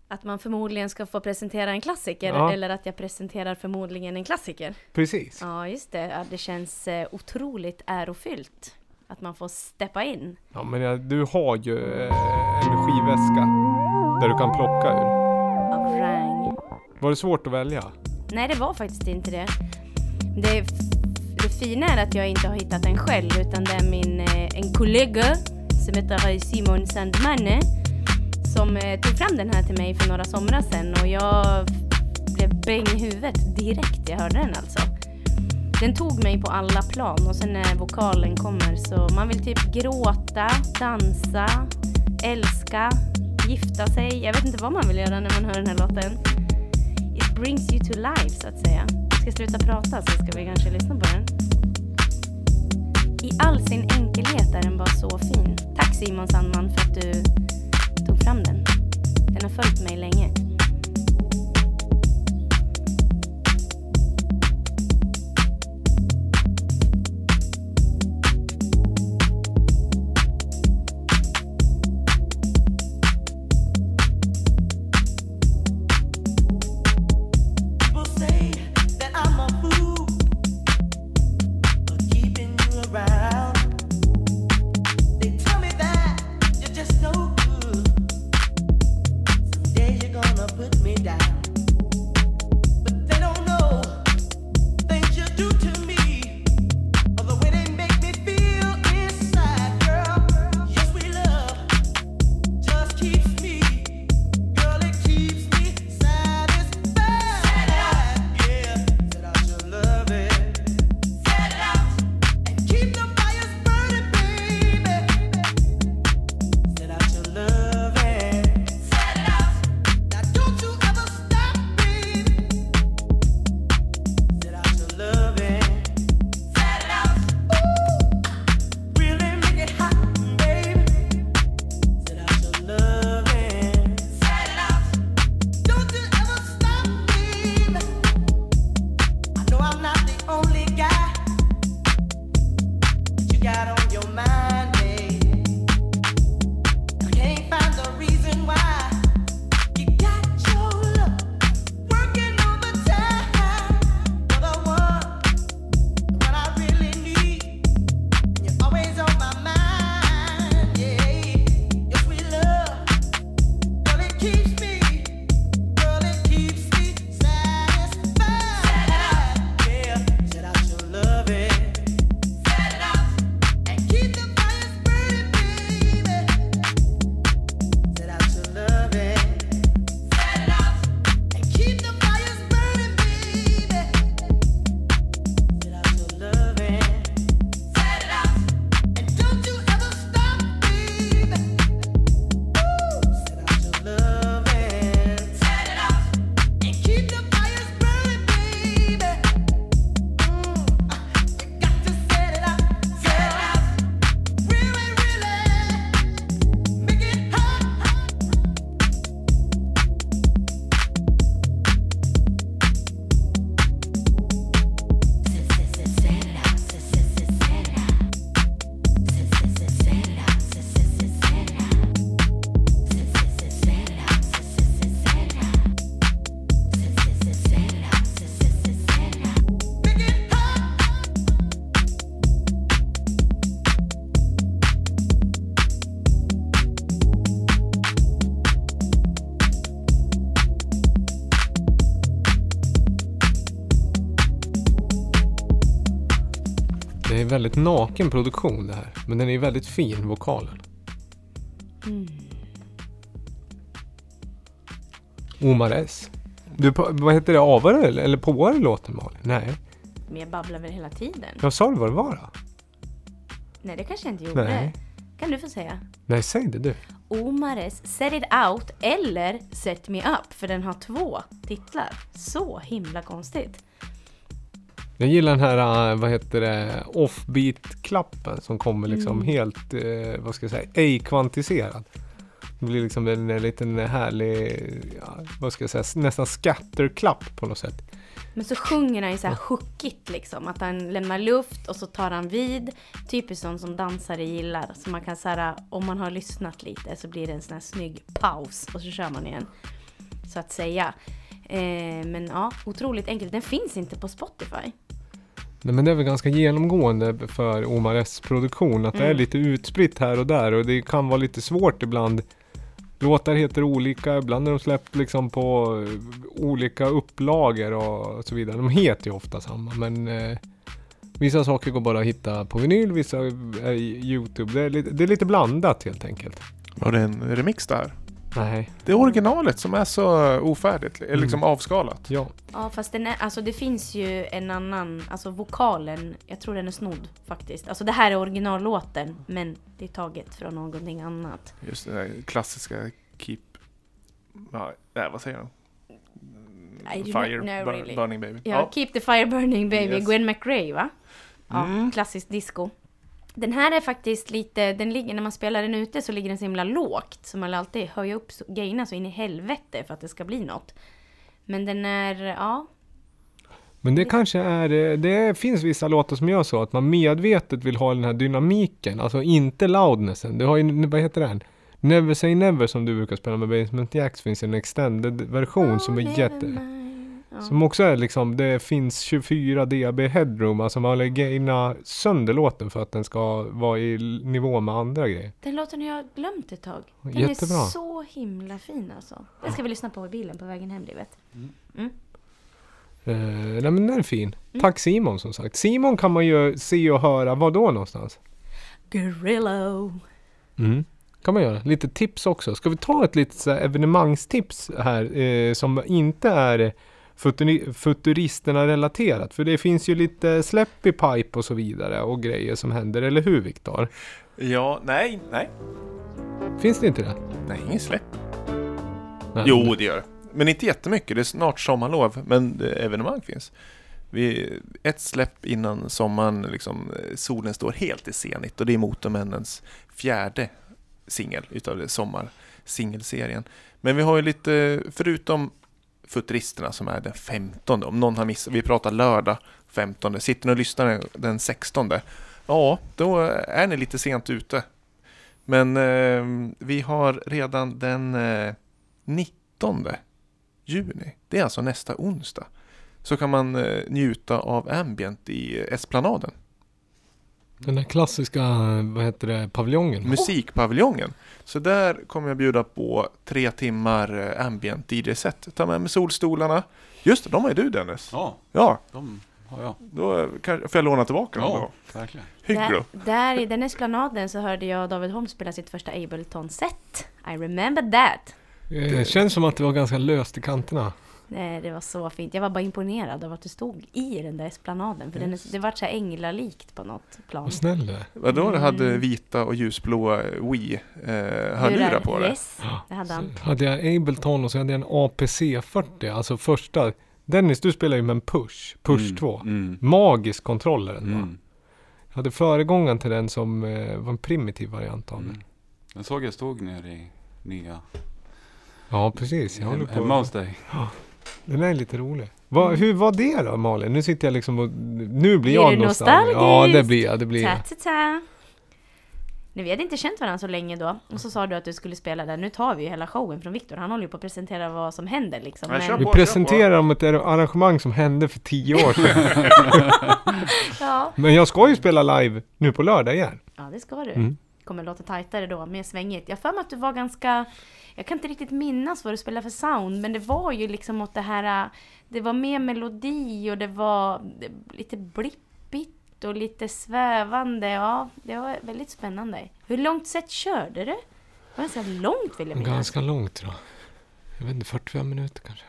Att man förmodligen ska få presentera en klassiker Ja. eller att jag presenterar förmodligen en klassiker. Precis. Ja, just det. Ja, det känns eh, otroligt ärofyllt att man får steppa in. Ja, men ja, du har ju eh, en skivväska där du kan plocka ur. Av rang. Var det svårt att välja? Nej, det var faktiskt inte det. Det, det fina är att jag inte har hittat den själv, utan det är min, eh, en kollega som heter Simon Sandmanne som eh, tog fram den här till mig för några somrar sedan och jag blev bäng i huvudet direkt jag hörde den alltså. Den tog mig på alla plan och sen när vokalen kommer så man vill typ gråta, dansa, älska, gifta sig. Jag vet inte vad man vill göra när man hör den här låten. It brings you to life så att säga. Jag ska sluta prata så ska vi kanske lyssna på den. I all sin enkelhet är den bara så fin. Tack Simon Sandman för att du fram den. Den har följt mig länge. Väldigt naken produktion det här. Men den är väldigt fin, vokalen. Mm. Omar S. Du, vad heter det? Avare eller, eller påare låten Malin? Nej. Men jag babblar väl hela tiden? Jag sa du vad det var då? Nej, det kanske jag inte gjorde. Nej. Kan du få säga? Nej, säg det du. Omares Set It Out eller Set Me Up, för den har två titlar. Så himla konstigt. Jag gillar den här, äh, vad heter det, offbeat-klappen som kommer liksom Mm. helt, eh, vad ska jag säga, ej kvantiserad. Det blir liksom en, en liten härlig, ja, vad ska jag säga, nästan scatterklapp på något sätt. Men så sjunger han ju så här hookigt liksom, att han lämnar luft och så tar han vid. Typiskt sånt som dansare gillar. Så man kan säga om man har lyssnat lite så blir det en sån här snygg paus och så kör man igen. Så att säga. Eh, men ja, otroligt enkelt. Den finns inte på Spotify. Nej, men det är väl ganska genomgående för Omar S produktion att det är Mm. lite utspritt här och där och det kan vara lite svårt ibland. Låtar heter olika, ibland är de släppt liksom på eh, olika upplagor och så vidare. De heter ju ofta samma men eh, vissa saker går bara att hitta på vinyl, vissa är i Youtube. Det är, lite, det är lite blandat helt enkelt. Var det en remix där? Nej, Det är originalet som är så ofärdigt, eller liksom Mm. avskalat. ja. Ja, fast den är, alltså det finns ju en annan, alltså vokalen, jag tror den är snodd faktiskt. Alltså det här är originallåten, men det är taget från någonting annat. Just det där klassiska Keep... Ja, nej, vad säger de? Fire, know bur- really. Burning Baby. Ja, Keep the Fire Burning Baby, Yes. Gwen McRae va? Ja, Mm. klassisk disco. Den här är faktiskt lite, den ligger, när man spelar den ute så ligger den så himla lågt. Så man vill alltid höja upp grejerna så in i helvete för att det ska bli något. Men den är, ja, Men det kanske är, det finns vissa låtar som gör så att man medvetet vill ha den här dynamiken, alltså inte loudnessen. Du har ju, vad heter den? Never Say Never som du brukar spela med Basement Jacks finns en extended version som är Oh, jätte... nevermind. Ja. Som också är liksom, det finns 24 dB headroom, alltså man gaina sönder låten för att den ska vara i nivå med andra grejer. Den låten har jag glömt ett tag. Den Jättebra. är så himla fin alltså. Den ska vi lyssna på i bilen på vägen hem, livet. Eh, nej men den är fin. Mm. Tack Simon som sagt. Simon kan man ju se och höra, var då någonstans? Guerrillo. Mm. Kan man göra. Lite tips också. Ska vi ta ett litet så evenemangstips här eh, som inte är futuristerna relaterat? För det finns ju lite släpp i pipe och så vidare och grejer som händer, eller hur Viktor? Ja, nej, nej. Finns det inte det? Nej, ingen släpp. Nej. Jo, det gör det. Men inte jättemycket. Det är snart sommarlov, men evenemang finns. Vi, ett släpp innan sommaren, liksom, solen står helt i zenit och det är Motormännens fjärde singel utav sommarsingelserien. Men vi har ju lite, förutom Futuristerna som är den 15, om någon har missat, vi pratar lördag 15, sitter ni och lyssnar den 16, ja, då är ni lite sent ute. Men eh, vi har redan den eh, 19 juni, det är alltså nästa onsdag, så kan man eh, njuta av ambient i eh, Esplanaden, den där klassiska, vad heter det, paviljongen. musikpaviljongen. Så där kommer jag bjuda på tre timmar eh, ambient DJ-set. Ta med mig solstolarna. Just det, de har ju du Dennis. Ja, Ja, de har jag. då eh, kan, får jag låna tillbaka dem Ja, då. verkligen. Hygglo. Där, där i den esplanaden så hörde jag David Holm spela sitt första Ableton-set. I remember that. Eh, Det känns som att det var ganska löst i kanterna. Nej, det var så fint. Jag var bara imponerad av att du stod i den där esplanaden. För den är, det var så här änglalikt på något plan. Vad snäll. Vadå, du hade Mm. vita och ljusblåa Wii-hörlurar på dig? Yes, det hade han. Så hade jag Ableton och så hade jag en APC 40, alltså första. Dennis, du spelar ju med en Push, Push Mm, 2. Mm, Magisk kontroller den va? mm, Jag hade föregångaren till den som eh, var en primitiv variant av den. mm. Den såg jag stod nere i nya... Ja, precis. Jag håller Hem, hemma på. hos dig. Den är lite rolig. Va, hur var det då Malin? Nu sitter jag liksom och... Nu blir Blir jag nostalgisk. Ja, det blir jag. Det blir jag. Ta-ta-ta. Nu, vi hade inte känt varandra så länge då. Och så sa du att du skulle spela där. Nu tar vi ju hela showen från Viktor. Han håller ju på att presentera vad som händer liksom. Nej, kör Vi på. presenterar om ett arrangemang som hände för tio år sedan. ja. Men jag ska ju spela live nu på lördag igen. ja, det ska du. Mm. Kommer låta tajtare då, mer svängigt. Jag har för mig att du var ganska... Jag kan inte riktigt minnas vad du spelade för sound, men det var ju liksom åt det här... Det var mer melodi och det var lite blippigt och lite svävande. Ja, det var väldigt spännande. Hur långt set körde du? Det var ganska långt vill jag minnas. Ganska långt tror jag. Jag vet inte, 45 minuter kanske.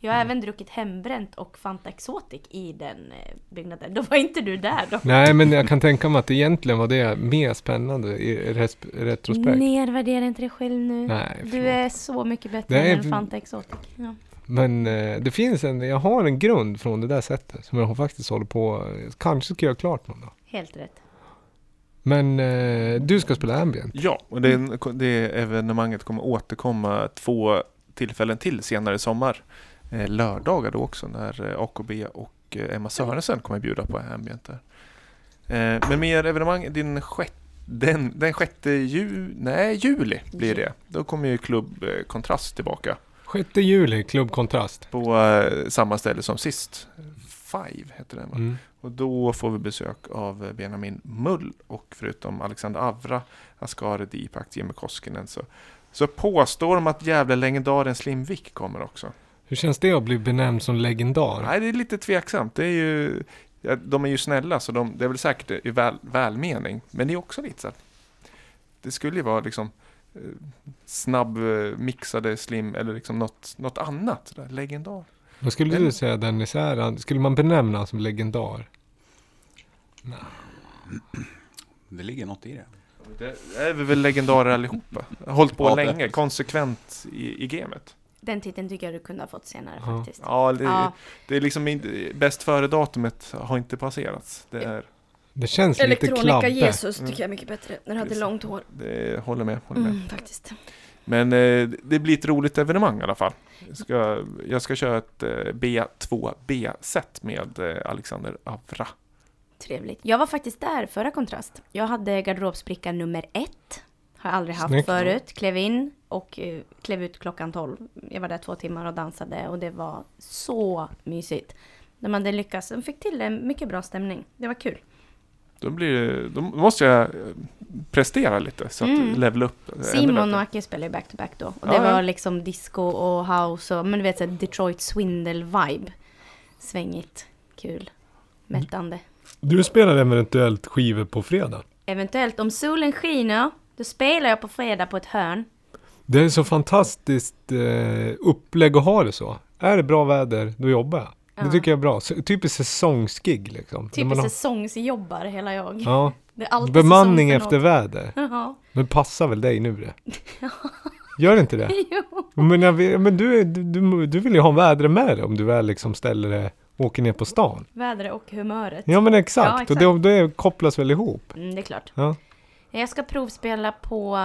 Jag har även druckit hembränt och Fanta Exotic i den eh, byggnaden. Då var inte du där då. Nej, men jag kan tänka mig att egentligen var det mer spännande i retrospekt. Nervärdera inte dig själv nu. Nej, du är så mycket bättre Nej, än Fanta Exotic. Ja. Men eh, det finns en, jag har en grund från det där sättet som jag har faktiskt håller på, kanske ska jag göra klart någon dag. Helt rätt. Men eh, du ska spela ambient. Ja, och det, det evenemanget kommer återkomma två tillfällen till senare i sommar. Eh, lördagar då också när eh, AKB och eh, Emma Sörensen kommer bjuda på ambient där. Men mer evenemang, din sjätte den, den sjätte ju, nej, juli blir det. Då kommer ju Klubb Kontrast tillbaka 6 juli, Klubb Kontrast. på eh, samma ställe som sist. Five heter den va? Mm. Och då får vi besök av Benjamin Mull och förutom Alexander Avra, Asghari Deepak, Jimmy Koskinen så, så påstår de att jävla legendaren Slim Vick kommer också. Hur känns det att bli benämnd som legendar? Nej, det är lite tveksamt. Det är ju, ja, de är ju snälla så de, det är väl säkert i väl, välmening. Men det är också lite så det skulle ju vara liksom eh, snabb eh, mixade slim eller liksom något, något annat. Där, legendar. Vad skulle du säga Dennis är? Skulle man benämna honom som legendar? Det ligger något i det. Det är vi väl legendarer allihopa. Hållit på Ja, länge, konsekvent i, i gamet. Den titeln tycker jag du kunde ha fått senare Ja. faktiskt. Ja, det, Ja. det är liksom inte, bäst före-datumet har inte passerats. Det, är, Det känns lite Elektronika klabbe. Jesus Mm. tycker jag är mycket bättre. När du hade långt hår. det håller med. Håller med. Mm, faktiskt. Men eh, det blir ett roligt evenemang i alla fall. Jag ska, jag ska köra ett eh, B2B-set med eh, Alexander Avra. Trevligt. Jag var faktiskt där förra kontrast. Jag hade garderobsbricka nummer ett. Har jag aldrig haft Snyggt. förut. Klev in och eh, klev ut klockan 12. Jag var där två timmar och dansade och det var så mysigt. De hade lyckats. De fick till en mycket bra stämning. Det var kul. Då, blir, då måste jag eh, prestera lite så att Mm. levela upp. Simon och Aki spelade back-to-back då. Och det Ja, ja. var liksom disco och house och men du vet så Detroit Swindle-vibe. Svängigt, kul, mättande. Du spelar eventuellt skivor på fredag. Eventuellt om solen skiner, då spelar jag på fredag på ett hörn. Det är så fantastiskt eh, upplägg att ha det så. Är det bra väder, då jobbar jag. Det Ja. tycker jag är bra. Typiskt säsongsgig liksom. Typ man har- säsongsjobbar hela jag. Ja, Det bemanning efter väder. Ja, Men passar väl dig nu det? Gör det inte det? jo. Men, jag, men du, du, du vill ju ha vädret med dig om du väl liksom ställer det, åker ner på stan. Vädret och humöret. Ja men exakt, Ja, exakt. och det, det kopplas väl ihop. Mm, det är klart. Ja. Jag ska provspela på,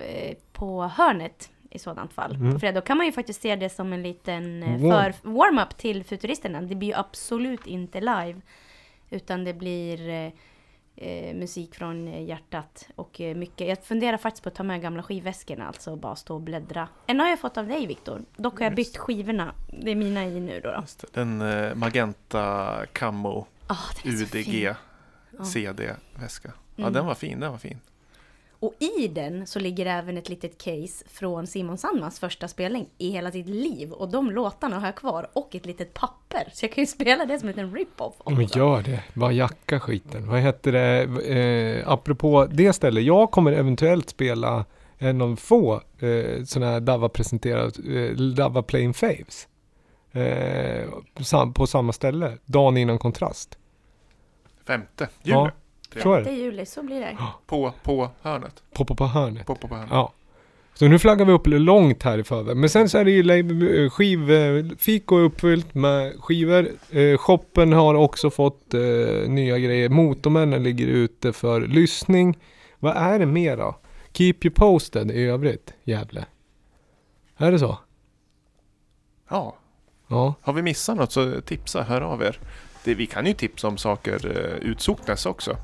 eh, på hörnet i sådant fall. Mm. På fredag. Då kan man ju faktiskt se det som en liten eh, för warm-up till Futuristerna. Det blir ju absolut inte live. Utan det blir eh, eh, musik från eh, hjärtat och eh, mycket. Jag funderar faktiskt på att ta med gamla skivväskorna alltså och bara stå och bläddra. En har jag fått av dig Viktor. Dock har jag bytt skivorna. Det är mina i nu då. då. Den eh, Magenta Camo fin. UDG. CD-väska. Ja, Mm. den var fin, den var fin. Och i den så ligger även ett litet case från Simon Sandmans första spelning i hela sitt liv. Och de låtarna har jag kvar och ett litet papper. Så jag kan ju spela det som en liten rip-off. Men också. gör det, bara jacka skiten. Vad heter det, eh, apropå det stället, jag kommer eventuellt spela en av få eh, sådana här Dava presenterade, eh, Dava Playing Faves. Eh, på samma ställe, dagen innan kontrast. Femte juli. Ja, så är 5 det. juli, så blir det. På, på hörnet. Poppa på hörnet. På, på, på hörnet. Ja. Så nu flaggar vi upp långt här i förväg. Men sen så är det ju lab- skiv... eh, Fiko är uppfyllt med skivor. Eh, shoppen har också fått eh, nya grejer. Motormännen ligger ute för lyssning. Vad är det mer då? Keep you posted i övrigt, Gävle. Är det så? Ja. Ja. Har vi missat något så tipsa, hör av er. Det, vi kan ju tipsa om saker uh, utsocknes också.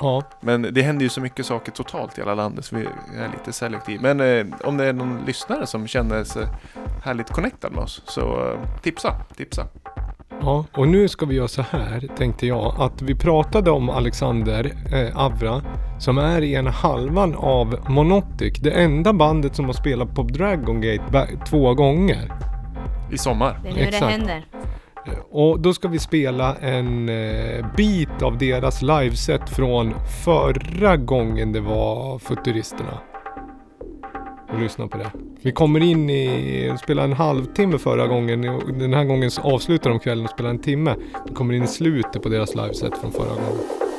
Ja. Men det händer ju så mycket saker totalt i hela landet så vi är lite selektiv. Men eh, om det är någon lyssnare som känner sig härligt connectad med oss så eh, tipsa, tipsa. Ja, och nu ska vi göra så här, tänkte jag, att vi pratade om Alexander eh, Avra, som är i ena halvan av Monotic, det enda bandet som har spelat på Dragon Gate två gånger. I sommar. Det är nu Exakt. det händer. Och då ska vi spela en eh, bit av deras liveset från förra gången det var Futuristerna. Och lyssna på det. Vi kommer in i, spelade en halvtimme förra gången och den här gången avslutar de kvällen och spelar en timme. Vi kommer in i slutet på deras liveset från förra gången.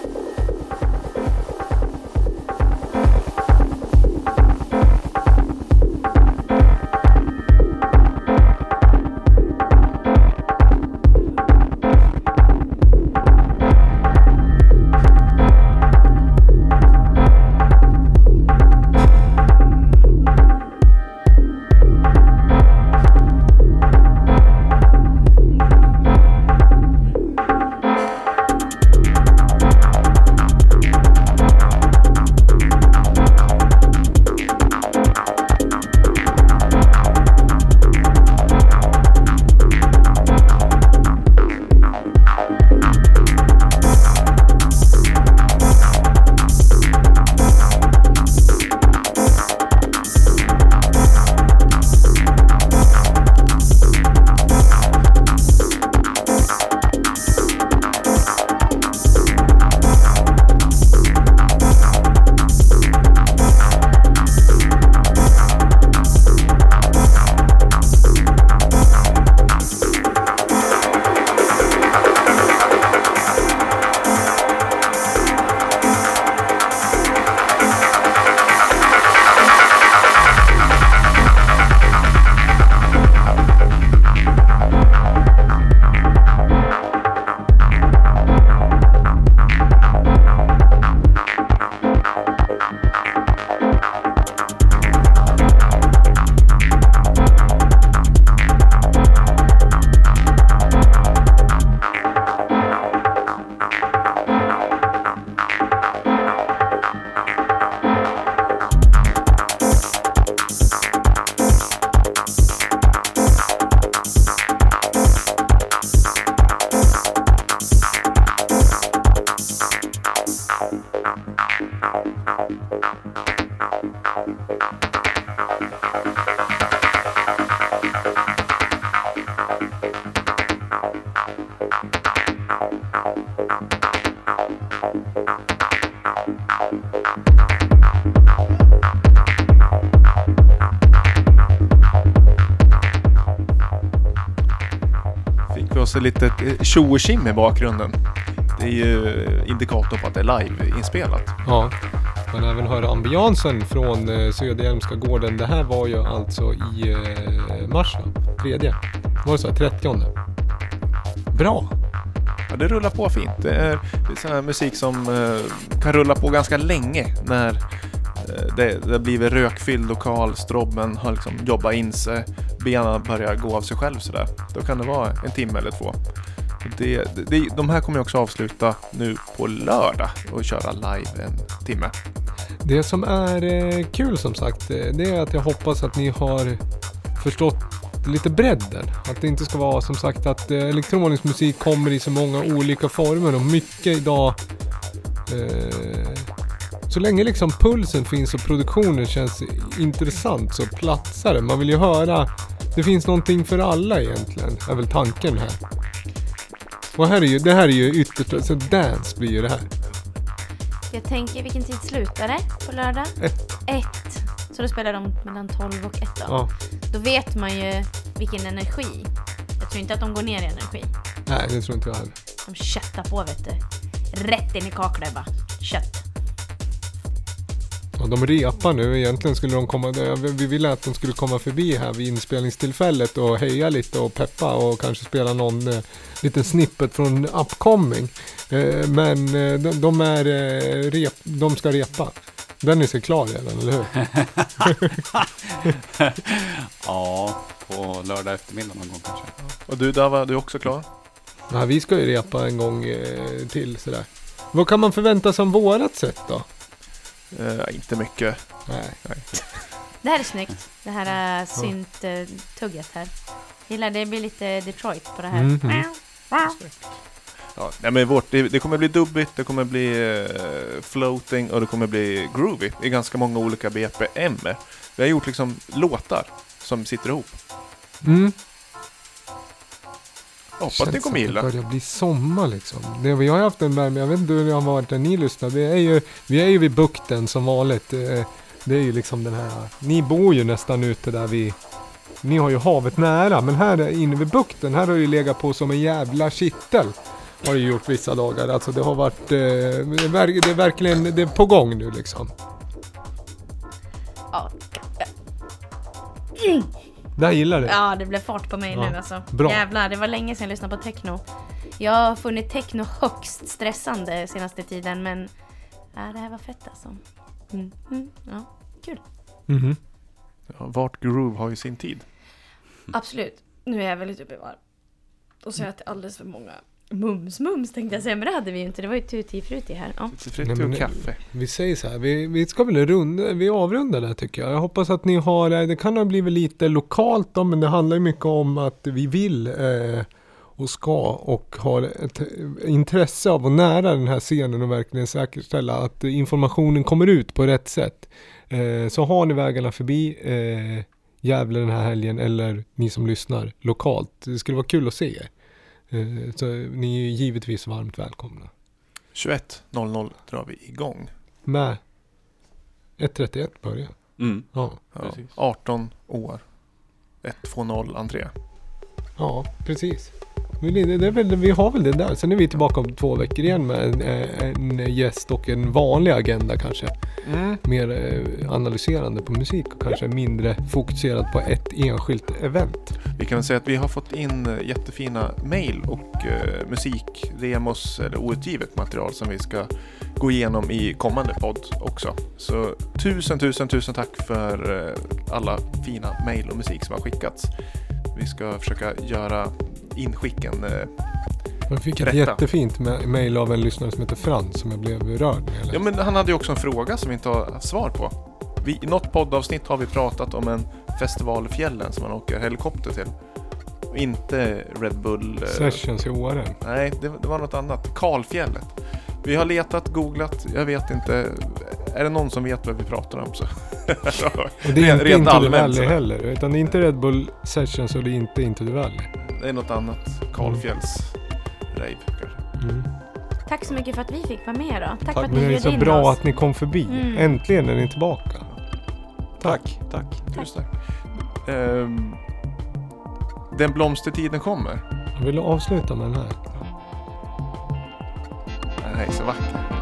Ett litet eh, tjo och tjim i bakgrunden. Det är ju indikator på att det är live-inspelat. Ja, man även hör ambiansen från eh, Söderhjälmska gården. Det här var ju alltså i eh, mars va? Tredje? Var det så? 30? Bra! Ja, det rullar på fint. Det är, det är sån här musik som eh, kan rulla på ganska länge när eh, det, det blir rökfylld lokal, strobben har liksom jobbat in sig, benen börjar gå av sig själv sådär. Då kan det vara en timme eller två. Det, det, det, de här kommer jag också avsluta nu på lördag och köra live en timme. Det som är eh, kul som sagt, eh, det är att jag hoppas att ni har förstått lite bredden. Att det inte ska vara som sagt att eh, elektronisk musik kommer i så många olika former och mycket idag eh, så länge liksom pulsen finns och produktionen känns intressant så platsar det. Man vill ju höra, det finns någonting för alla egentligen, är väl tanken här. Och här är ju, det här är ju ytterst, så dance blir ju det här. Jag tänker, vilken tid slutar det på lördag? Ett. Ett. Så då spelar de mellan 12 och 1 då. Ja, Då vet man ju vilken energi. Jag tror inte att de går ner i energi. nej det tror inte jag heller. De köttar på vet du. Rätt in i kaklet bara. Kött. Ja, de repar nu. Egentligen skulle de komma, vi ville att de skulle komma förbi här vid inspelningstillfället och heja lite och peppa och kanske spela någon eh, liten snippet från Upcoming. Eh, men eh, de, de, är, eh, rep, de ska repa. Dennis är klar redan, eller hur? Ja, på lördag eftermiddag någon gång kanske. Och du Dava, du är också klar? Ja, vi ska ju repa en gång eh, till sådär. Vad kan man förvänta sig om vårat sätt då? Eh, inte mycket. Nej. Det här är snyggt. Det här uh, synt-tugget här. Gillar det blir lite Detroit på det här. Mhm. Ja, nej men vårt, det, det kommer bli dubbigt, det kommer bli eh, floating och det kommer bli groovy i ganska många olika BPM. Vi har gjort liksom låtar som sitter ihop. Mm. Hoppas det Känns kommer gilla. Det börjar bli sommar liksom. Det, vi har haft en värme, jag vet inte hur det har varit när ni lyssnar. Vi är ju, vi är ju vid bukten som vanligt. Det är ju liksom den här, ni bor ju nästan ute där vi, ni har ju havet nära. Men här inne vid bukten, här har det ju legat på som en jävla kittel. Har det ju gjort vissa dagar. Alltså det har varit, eh, det, är, verkligen, det är på gång nu liksom. Ja, Det gillar det. ja, det blev fart på mig Ja, nu alltså. bra. Jävlar, det var länge sedan jag lyssnade på techno. Jag har funnit techno högst stressande senaste tiden, men ja, det här var fett alltså. Mm, mm, ja, kul. Mhm. Ja, vart groove har ju sin tid. Absolut. Nu är jag väldigt uppe i varv. Och så har jag ätit alldeles för många mums-mums tänkte jag säga, men det hade vi ju inte. Det var ju tutti frutti här. Ja. Nej, men- och kaffe. Vi säger så här, vi, vi ska väl runda, vi avrundar där tycker jag. Jag hoppas att ni har, eh, det kan ha blivit lite lokalt då, men det handlar ju mycket om att vi vill eh, och ska och har ett eh, intresse av att nära den här scenen och verkligen säkerställa att informationen kommer ut på rätt sätt. Eh, så har ni vägarna förbi eh, Gävle den här helgen eller ni som lyssnar lokalt. Det skulle vara kul att se er. Eh, så ni är ju givetvis varmt välkomna. 21.00 drar vi igång. Med 1.31 börjar. Mm. Ja. Ja, Precis. 18 år. 120 entré. Ja, precis. Men det, det är väl, vi har väl det där. Sen är vi tillbaka om två veckor igen med en, en gäst och en vanlig agenda kanske. Mm. Mer eh, analyserande på musik och kanske mindre fokuserad på ett enskilt event. Vi kan väl säga att vi har fått in eh, jättefina mail och eh, musik, demos eller outgivet material som vi ska gå igenom i kommande podd också. Så tusen, tusen, tusen tack för eh, alla fina mail och musik som har skickats. Vi ska försöka göra inskicken. Eh, Jag fick ett Berätta. jättefint mail av en lyssnare som heter Frans som jag blev rörd läste. ja, men han hade ju också en fråga som vi inte har svar på. Vi, I något poddavsnitt har vi pratat om en festival i fjällen som man åker helikopter till. Inte Red Bull. eh, Sessions i Åre. Nej, det, det var något annat. Kalfjället. Vi har letat, googlat, jag vet inte. Är det någon som vet vad vi pratar om så? Det är inte Rent Valley heller. Utan det är inte Red Bull Sessions och det är inte Into the Valley. Det är något annat. Kalfjälls rave kanske. Mm. Tack så mycket för att vi fick vara med då. Tack, för att ni det är bjöd så in bra oss. att ni kom förbi. Mm. Äntligen är ni tillbaka. Tack, tack. Tusen tack. Ehm, den blomstertiden kommer. Jag vill avsluta med den här. Den här är så vacker.